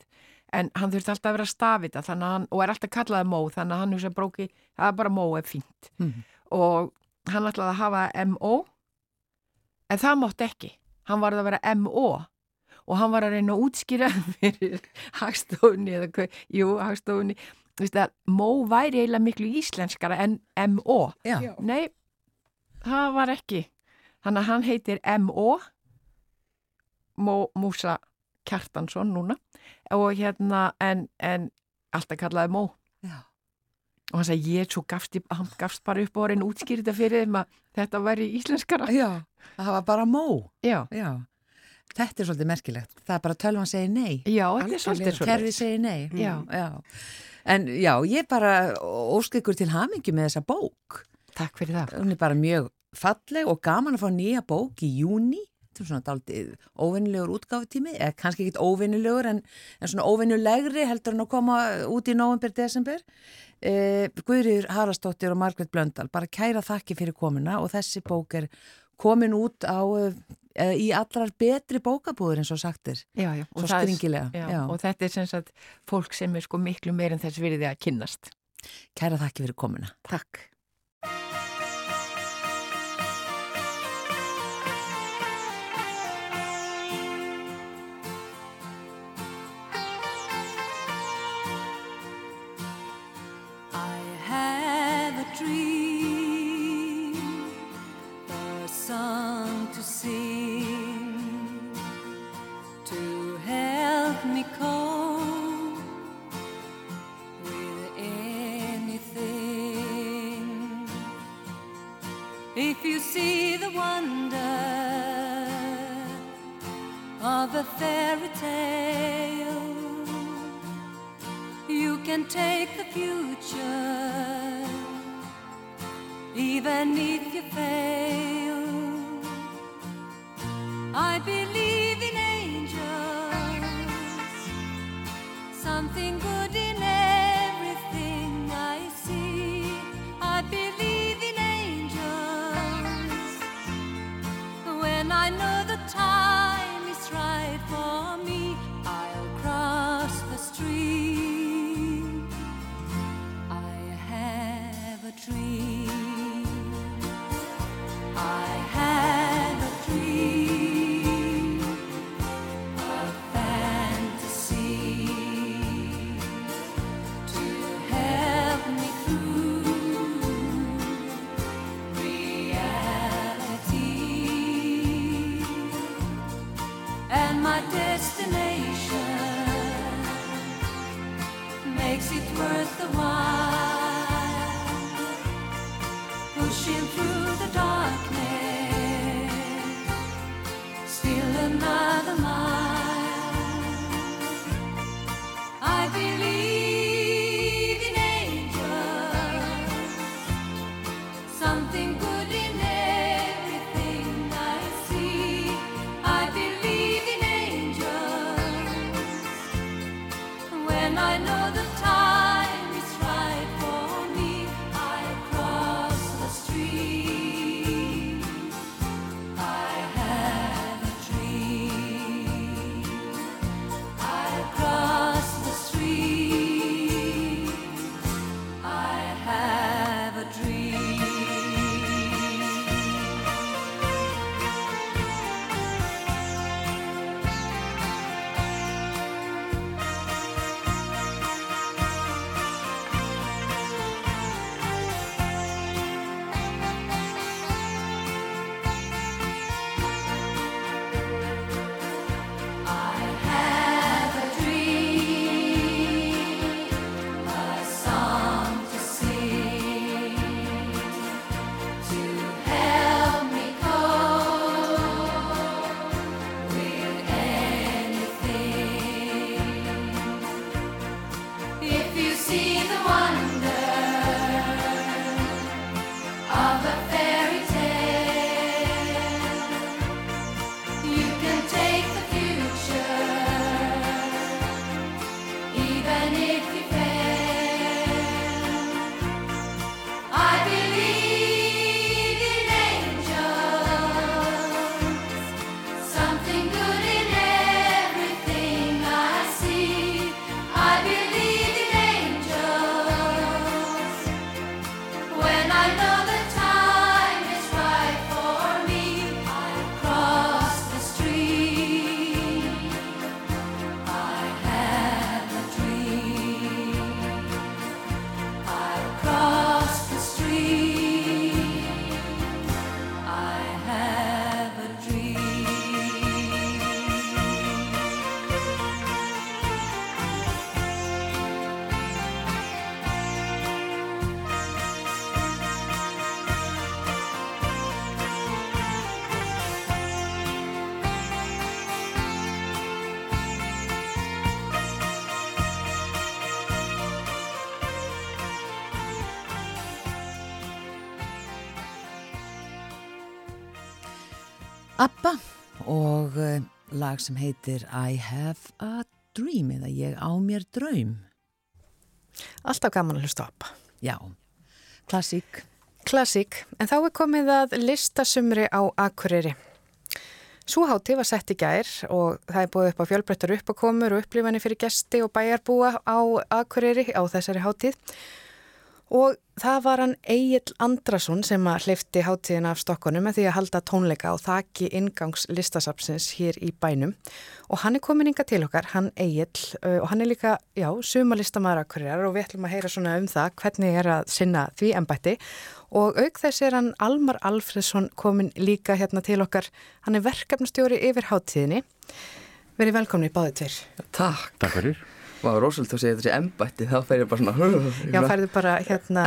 G: en hann þurfti alltaf að vera stafita hann, og er alltaf kallaði Mó þannig að hann hugsa bróki, það er bara Mó er fínt
A: Mm.
G: og hann ætlaði að hafa M.O. en það mátt ekki hann var að vera M.O. og hann var að reyna að útskýra fyrir hagstofunni eða hvað, jú, hagstofunni Þú veist að Mó væri eiginlega miklu íslenskara en M.O. Nei, það var ekki þannig að hann heitir M.O. Mó Músa Kjartansson núna og hérna en, en alltaf kallaði Mó
A: Já.
G: og hann sagði ég svo gafst, hann gafst bara upp að útskýra þetta fyrir þeim að þetta væri íslenskara
A: Já. Það var bara mó.
G: Já,
A: Já. Þetta er svolítið merkilegt. Það er bara að tölvan segir nei.
G: já, þetta er svolítið svo
A: Kerfi segir nei.
G: Já.
A: já. En já, ég bara ósk ykkur til hamingi með þessa bók.
G: Takk fyrir það
A: Hún er bara mjög falleg og gaman að fá nýja bók í júni. Þetta er svona daldið óvinnilegur útgáfutími, eða kannski ekkit óvinnilegur en, en svona óvinnulegri heldur en að koma út í november, desember. Eh, Guðriður Harastóttir og Margret Blöndal, bara kæra þakki fyrir komuna og þessi bók er komin út á, eh, í allrar betri bókabúður eins og sagtir.
G: já, já. Og Já. og þetta er sem sagt fólk sem er sko miklu meir en þess virði að kynnast
A: Kæra þakki fyrir komuna.
H: Takk.
I: dream, a song to sing, to help me.
A: Lag sem heitir I have a dream eða ég á mér draum.
B: Alltaf gaman að hlusta ABBA.
A: Já, klassík.
B: Klassík, en þá er komið að listasumri á Akureyri. Súhátti var sett í gær og það er búið upp á fjölbreyttar uppakomur og upplifanir fyrir gesti og bæjarbúa á Akureyri á þessari hátíð. Og það var hann Egil Andrason sem að hlifti hátíðina af Stokkonum með því að halda tónleika og þakki ingangs listasapsins hér í bænum. Og hann er komin inga til okkar, hann Egil, og hann er líka, já, sumalistamaður Akureyrar og við ætlum að heyra svona um það hvernig er að sinna því embætti. Og auk þess er hann Almar Alfredsson komin líka hérna til okkar. Hann er verkefnastjóri yfir hátíðinni. Verið velkomni báðið tveir.
J: Takk.
E: Takk fyrir.
J: Vá, Rósvöld, þú segir þessi embætti, þá ég bara svona...
B: Já, færðu bara hérna,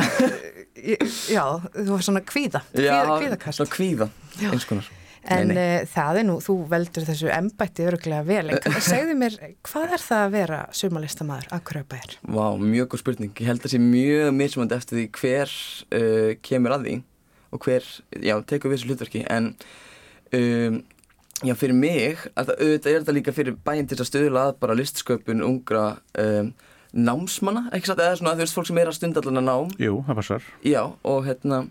B: já, þú var svona kvíða, kvíða, kvíðakast.
J: Svona kvíða, eins konar.
B: En
J: Nei, nei.
B: uh, það er nú, þú veldur þessu embætti öruglega vel, en segðu mér, hvað er það að vera sumalistamaður að Akurabæjar?
J: Vá, mjög góð spurning. Ég held að sé mjög mismandi eftir því hver uh, kemur að því og hver, já, tekur við þessu hlutverki. En, um, já, fyrir mig, að það, auðvitað er þetta líka fyrir bæinn til að stuðla að bara listsköpun ungra um, námsmanna, ekki satt, eða svona, þú veist, fólk sem er að stunda allan að nám.
K: Jú, það passar.
J: Já, og hérna,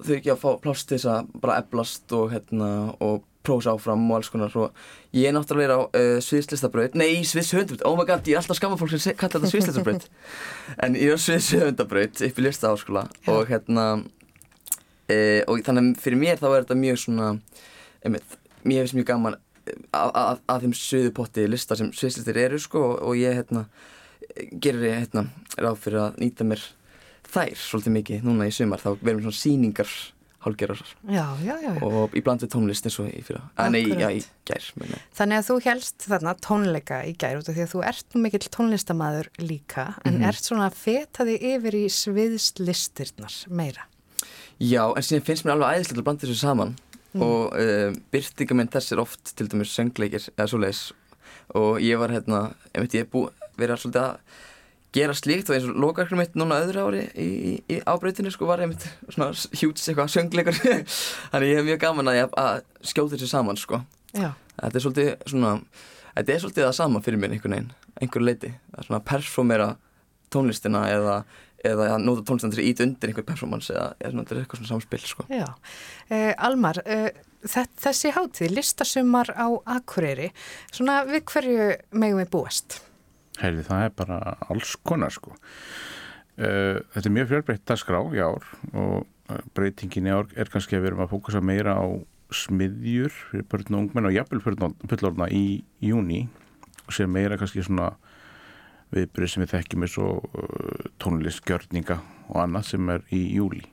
J: þau ekki að fá pláss til þess að bara eflast og hérna, og prósa áfram og alls konar. Og ég er náttúrulega á uh, sviðslistabraut, nei, sviðshöfundabraut, oh my god, ég er alltaf skamma fólk sem se- kalla þetta sviðslistabraut. En ég er á sviðshöfundabraut upp í lista áskóla og hérna uh, og þannig að fyrir mér þá er þetta mjög svona einmitt, mér finnst mjög gaman eh, að, að, að þeim suðupotti lista sem sviðslistir eru sko og, og ég hérna gerir ég hérna ráð fyrir að nýta mér þær svolítið mikið núna í sumar þá verðum svona síningar
B: já.
J: og í bland við tónlist eins og í fyrra að nei,
B: Akkurat.
J: já, í gær meni.
B: Þannig að þú helst þarna tónleika í gær út af því að þú ert nú mikill tónlistamæður líka, en
J: Mhm.
B: ert svona að feta þig yfir í sviðslistirnar meira.
J: já, en síðan finnst mér alveg æðislega að blanda þessu saman
B: Mm.
J: og uh, byrtingamenn þess er oft til dæmis söngleikir eða svoleiðis og ég var hérna, ég veit ég er búið verið að svolítið að gera slíkt og eins og lokakrið mitt núna öðru ári í, í, í ábreytinu sko var einmitt svona hjúts eitthvað söngleikur þannig ég hef mjög gaman að, ég, að skjóta þessu saman sko
B: Já.
J: þetta er svolítið svona þetta er svolítið það sama fyrir mér einhvern veginn einhver leiti, er svona að performera tónlistina eða, eða að nota tónlistina til að íta undir einhver performance eða, eða svona, þetta er eitthvað svona samspil sko
B: Já. Uh, Almar, uh, þessi hátíð, listasumar á Akureyri, svona við hverju megum við búast?
K: Heyrði, það er bara alls konar sko. Uh, þetta er mjög fjölbreytt dagskrá í ár og uh, breytingin í ár er kannski að við erum að fókusa meira á smiðjur fyrir börn og ungmenn og jafnvel fullorna í júni og sér meira kannski svona viðbyrði sem við þekkjum eins og uh, tónlistgjörninga og annað sem er í júli.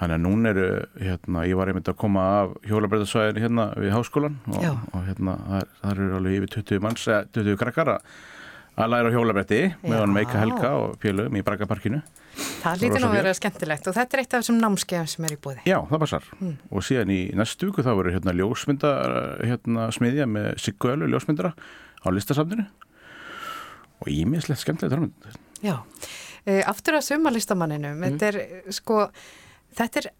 K: Þannig að núna eru, hérna, ég var einmitt að koma af hjólabræðasvæðinu hérna við háskólan og, og hérna, það, eru alveg yfir 20 manns, eða 20 krakkar að læra hjólabrætti með hann Meika Helga og félögum í Bragaparkinu.
B: Það lítur nú að vera skemmtilegt og þetta er eitt af þessum námskeiðum sem er í búði.
K: Já, það passar.
B: Mm.
K: Og síðan í næstu viku þá verður hérna ljósmynda hérna, smiðja með Sigguölu ljósmyndara á listasafninu og ímiðslegt skemmtilegt þarmynd.
B: Já, uh, aftur að sumarlistamanninum, þetta er uh, sko, þetta er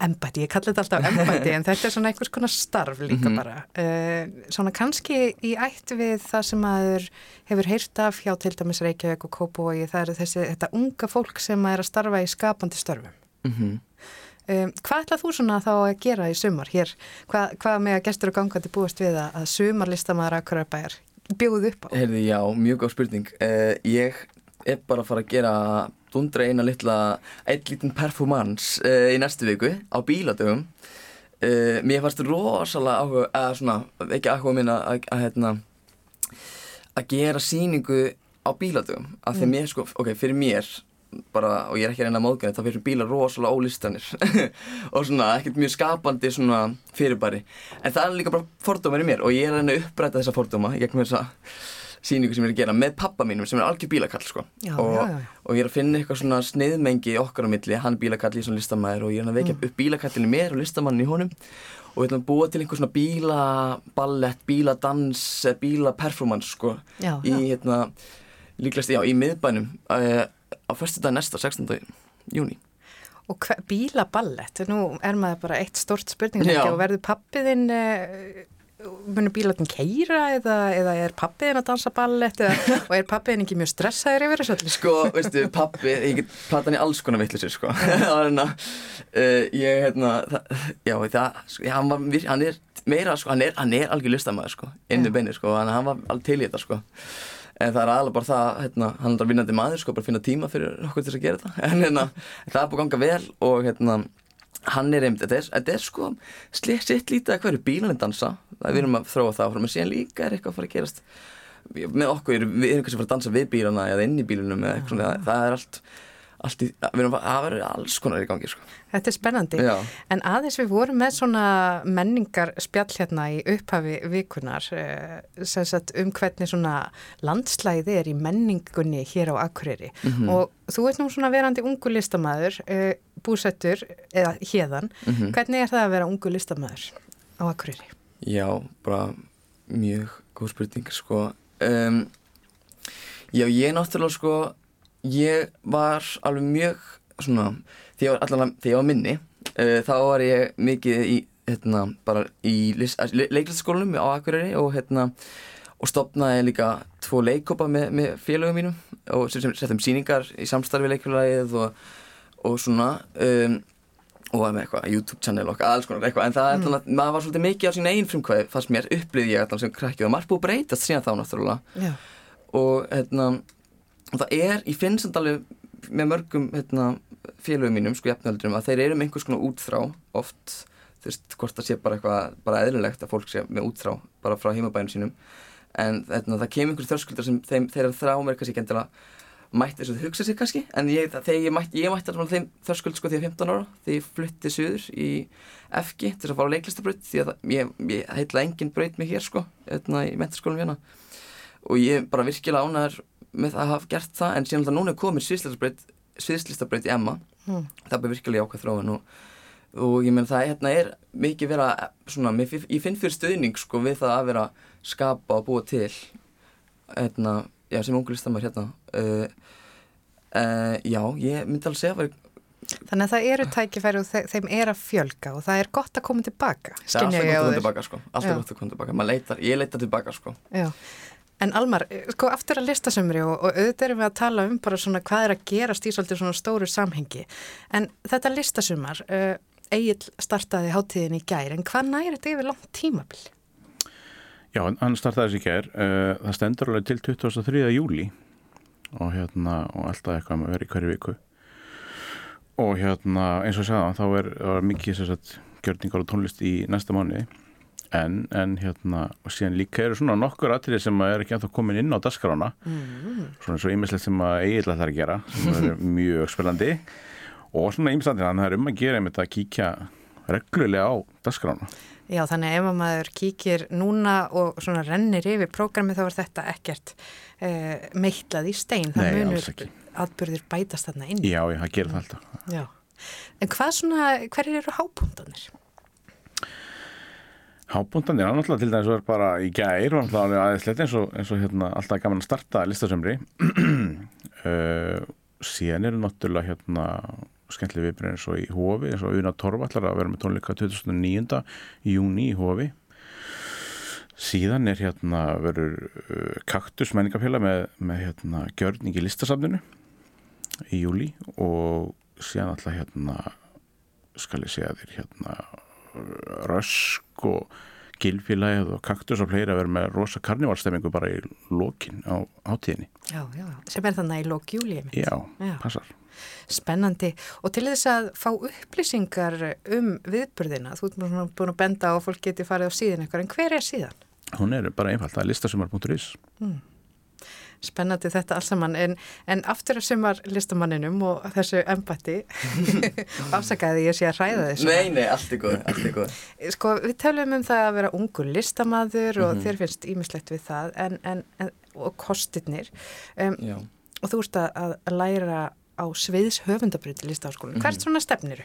B: embætti, ég kalli þetta alltaf embætti en þetta er svona einhvers konar starf líka
J: Mhm.
B: bara. Uh, svona kannski í ætt við það sem maður hefur heyrt af hjá til dæmis Reykjavík og Kópavogi, það eru þessi, þetta unga fólk sem er að starfa í skapandi störfum.
J: mm
B: Um, hvað ætlað þú svona þá að gera í sumar hér? Hvað, hvað með að gestur og gangandi búast við að, að sumarlistamæður Akurabæjar bjóð upp á?
J: Heyrði, já, mjög góð spurning uh, Ég er bara að fara að gera dundra eina litla eitt lítinn performance uh, í næstu viku á bíladögum uh, Mér fannst rosalega áhuga eða svona, ekki áhuga minn að, að, að hérna að gera sýningu á bíladögum af því
B: Mm.
J: mér sko, ok, fyrir mér bara, og ég er ekki að reyna að móðgæða þá fyrir bílar rosalega ólistanir og svona ekkert mjög skapandi svona fyrirbæri. En það er líka bara fordómar í mér og ég er að reyna að uppræta þessa fordóma gegnum þessa sýningu sem ég er að gera með pappa mínum sem er algjör bílakall sko.
B: Já,
J: og,
B: já, já.
J: og ég er að finna eitthvað svona sniðmengi okkar á milli, hann bílakall í svona listamæður og ég er að vekja
B: Mm.
J: upp bílakallinu mér og listamannin í honum. Og við ætlum að búa til einhver svona bílaballett, bíladans, eh, bílaperformance sko í hérna líklegast, já, í miðbænum. Uh, á förstu dag næsta, 16. júni
B: Og bílaballett, nú er maður bara eitt stort spurning og verður pappiðinn, uh, munur bílarnir keira eða, eða er pappiðinn að dansa ballett eða, og er pappiðinn ekki mjög stressaður yfir þessu öllu?
J: Sko, veistu, pappi, ég get platan í alls konar vittlisir, sko var hérna, uh, ég, hérna, það, já, það, sko, hann var, hann er meira, sko, hann er, er algjör listamæður, sko Inni beini, sko, hann, hann var alveg til í þetta, sko En það er aðalega bara það, hérna, hann er vinnandi maður, sko, bara finna tíma fyrir okkur til þess að gera þetta En hérna, það er búið að ganga vel og, hérna, hann er einmitt, þetta er, þetta er sko, slitt sitt lítið að hverju bílanir dansa. Það við erum að þróa það áfram, en síðan líka er eitthvað að fara að gerast. Með okkur, við erum kannski að fara að dansa við bílana eða inn í bílunum eða eitthvað svona, það er allt, allt í, við erum að, verður alls konar í gangi, sko.
B: Þetta er spennandi.
J: Já.
B: En aðeins við vorum með svona menningar spjall hérna í upphafi vikunar sem sagt um hvernig svona landslæði er í menningunni hér á Akureyri
J: Mhm.
B: og þú ert nú svona verandi ungu listamæður, uh, búsettur eða hérðan.
J: Mhm.
B: Hvernig er það að vera ungu listamæður? á Akureyri?
J: Já, bara mjög góð spurning sko um, Já, ég náttúrulega sko ég var alveg mjög svona, þegar ég var allavega þegar ég var minni, uh, þá var ég mikið í, hérna, bara í leiklætsskólanum á Akureyri og hérna og stopnaði líka tvo leikópa með, með félögum mínum og sem, settum síningar í samstarfi leikfélagið og, og svona um, og var með eitthvað YouTube channel og alls konar eitthvað en það mm. að maður var svolítið mikið á sín einn frumkvæði fannst mér upplýði ég allan sem krakki og margt búið að breytast síðan þá náttúrulega
B: Já.
J: og hérna og það er, ég finn samt alveg með mörgum hérna, félögum mínum sko jafnöldurum að þeir eru með einhvers konar útþrá oft, þú veist, hvort það sé bara eitthvað bara eðlilegt að fólk sé með útþrá bara frá heimabænum sínum. En hérna, það kemur einhverjum þörskuldar sem þeim, þeirra þrá mér kannski ekki endilega mætti þess að hugsa sig kannski. En ég, þegar ég mætti, ég mætti alveg þeim þörskuld sko að 15 ára þegar ég flutti söður í FG til að fara á leiklistabraut því að ég, ég heitla engin braut mig hér sko hérna í mentarskólum hérna. Og ég bara virkilega ánæður með að hafa gert það en síðan alltaf núna er komin sviðslistabraut í Emma
B: Mm.
J: það er virkilega ákveð þróun og, og ég menn það hérna er mikið vera svona, ég finn fyrir stöðning sko við það að vera skapa og búa til hérna, já sem ungu listamær hérna uh, uh, já, ég myndi alveg segja að vera
B: Þannig að það eru tækifæri og þe þeim er að fjölga og það er gott að koma tilbaka.
J: það er alltaf gott að koma tilbaka sko alltaf
B: Já.
J: gott að koma tilbaka, leitar, ég leitar tilbaka sko
B: Já. En Almar, eh, sko aftur að listasömmri og, og auðvitað erum við að tala um bara svona hvað er að gerast í svolítið svona stóru samhengi. En þetta listasömmar, uh, Egil startaði hátíðin í gær, en hvað næri þetta yfir langt tímabil?
K: Já, hann- startaði þessi gær, uh, það stendur alveg til 23. júli og hérna, og alltaf eitthvað með verið í hverju viku og hérna, eins og ég sagði þá er, er mikið sér satt gjörningar og tónlist í næsta mánuði en, en hérna, og síðan líka eru svona nokkur atriði sem er ekki ennþá komin inn á daskrána,
B: Mm.
K: svona svo ýmislegt sem að eiginlega þarf að gera, sem er mjög spennandi og svona ýmislegt, þannig að það er um að gera einmitt að kíkja reglulega á daskrána.
B: Já, þannig ef að maður kíkir núna og svona rennir yfir prógrami þá er þetta ekkert uh, meitlað í stein. Það
K: Nei,
B: munur atbyrðir bætast þarna inn.
K: Já, já, það gerir það alltaf.
B: Já. En hvað svona, hverjir eru hábúndanir?
K: Hábúndanir, hann alltaf til dæmis bara í gær og alltaf aðeinslegt eins og, eins og hérna, alltaf gaman að starta listasömri uh, síðan eru náttúrulega hérna skemmtileg viðbreyð eins og í Hófi eins og Una Torfa ætlar að vera með tónleika 2009. júni í Hófi síðan er hérna verður uh, Kaktus menningafélag með, með hérna gjörning í listasafninu í júli og síðan alltaf hérna skal ég segja þér hérna rösk og gilfélagið og kaktus og fleiri að vera með rosa karnivalstemmingu bara í lokin á átíðinni.
B: Já, já, sem er þannig í lók júli. einmitt.
K: Já,
B: Já.
K: passar.
B: Spennandi. Og til þess að fá upplýsingar um viðburðina, þú ert að- búin að benda á að fólk geti farið á síðan eitthvað, en hver er síðan?
K: Hún er bara einfalt, er listasumar.is.
B: Spennandi þetta alls saman, en, en aftur að sumar listamanninum og þessu embætti, afsakaði ég sé að hræða þessu.
J: Nei, nei, allt er góð, allt er góð
B: Sko, við tölum um það að vera ungur listamaður og
J: Mhm.
B: þér finnst ímislegt við það, en, en, en, og kostirnir. Um, og þú ert að, að læra á sviðs höfundabryti listaháskólan.
J: Mhm.
B: Hvert svona stefnir?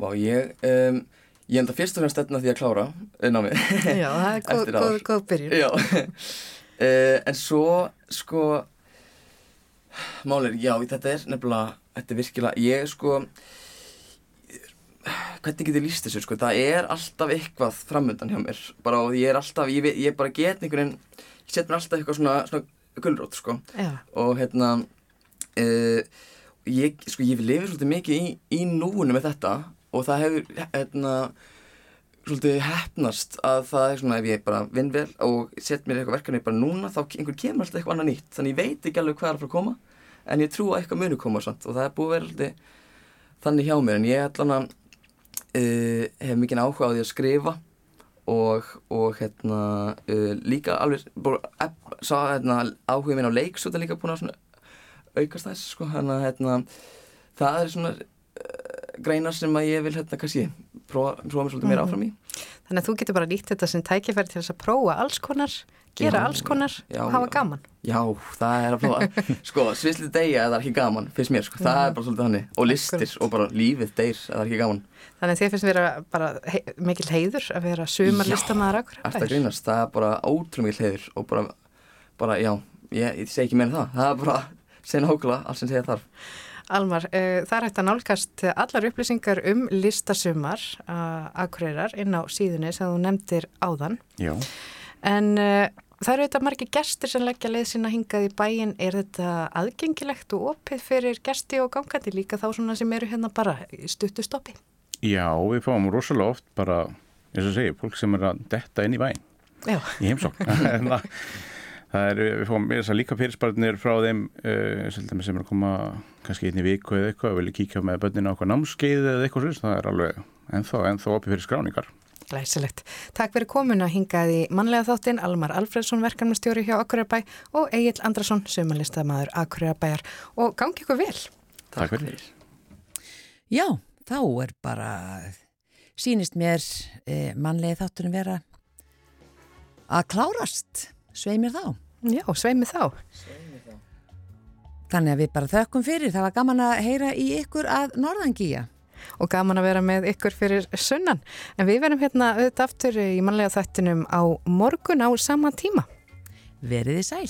J: vá, ég um, ég enda fyrst og fremst stefna því að klára uh, námið
B: Já, það er góð byrjun.
J: Já uh, En svo sko Málir, já, þetta er nefnilega Þetta er virkilega, ég sko Hvernig getur líst þessu sko? Það er alltaf eitthvað framöndan hjá mér Bara og ég er alltaf, ég, ég bara get einhvern veginn Ég set mér alltaf eitthvað svona, svona gulrót sko.
B: Já,
J: og hérna uh, ég, sko, ég lifi svolítið mikið í, í núinu með þetta og það hefur hérna svolítið hefnast að það er svona ef ég bara vinn vel og set mér eitthvað verkefni bara núna þá einhver kemur alltaf eitthvað annað nýtt. Þannig ég veit ekki alveg hvað er að fara að koma en ég trú að eitthvað muni koma samt og það er búið vera svolítið þannig hjá mér. En ég allan að uh, hef mikið áhuga á því að skrifa og, og hérna uh, líka alveg sá hérna áhuga minn á leiksúta líka búin að aukast þess sko hérna, hérna það er svona greinar sem að ég vil hérna kannski prófa, prófa mér svolítið meira
B: Mhm.
J: áfram í.
B: Þannig að þú getur bara nýtt þetta sem tækifæri til þess að prófa alls konar, gera
J: Já,
B: alls konar
J: já,
B: og hafa
J: já.
B: gaman.
J: Já, það er að prófa. Sko, svislið deyja eða ekki gaman Fyrst mér, sko, það er bara svolítið hannig Og listir og bara lífið deyr eða ekki gaman?
B: Þannig að þið finnst vera bara hei, mikil heiður að vera sumar listamæður akkur
J: Eftir að grínast, það er bara ótrúum mikil heiður Og bara, bara já Ég, ég segi ekki meira en það. Það er bara, segna hókla, allt sem segja þarf
B: Almar, uh, það er hægt að nálgast allar upplýsingar um listasumar uh, akureyrar inn á síðunni sem þú nefndir áðan.
K: Já,
B: en uh, það eru þetta margir gestir sem leggja leið sinna hingað í bæin er þetta aðgengilegt og opið fyrir gesti og gangandi líka þá svona sem eru hérna bara í stuttu stoppi?
K: Já, við fáum rosalega oft bara, eins og segi, fólk sem er að detta inn í bæinn.
B: Já,
K: í það- það er, við fáum þess að líka fyrirspartnir frá þeim uh, sem er að koma kannski einn í viku eða eitthvað og vilja kíkja með börnina eitthvað námskeið eða eitthvað svolítið, það er alveg ennþá, ennþá opið fyrir skráningar
B: glæsilegt. Takk fyrir komuna hingað í mannlega þáttinn Almar Alfredsson verkefnastjóri hjá Akureybæ og Egil Andrason sumarlistamæður Akureybæjar og gangi ykkur vel.
K: Takk fyrir
A: Já, þá er bara, sínist mér eh, mannlega þáttunum vera að klárast, svei mér þá.
B: Já, sveimi þá.
A: Þannig að við bara þökkum fyrir, það var gaman að heyra í ykkur að norðangíja.
B: og gaman að vera með ykkur fyrir sunnan. En við verðum hérna auðvitað aftur í mannlega þættinum á morgun á sama tíma.
A: Veriði sæl.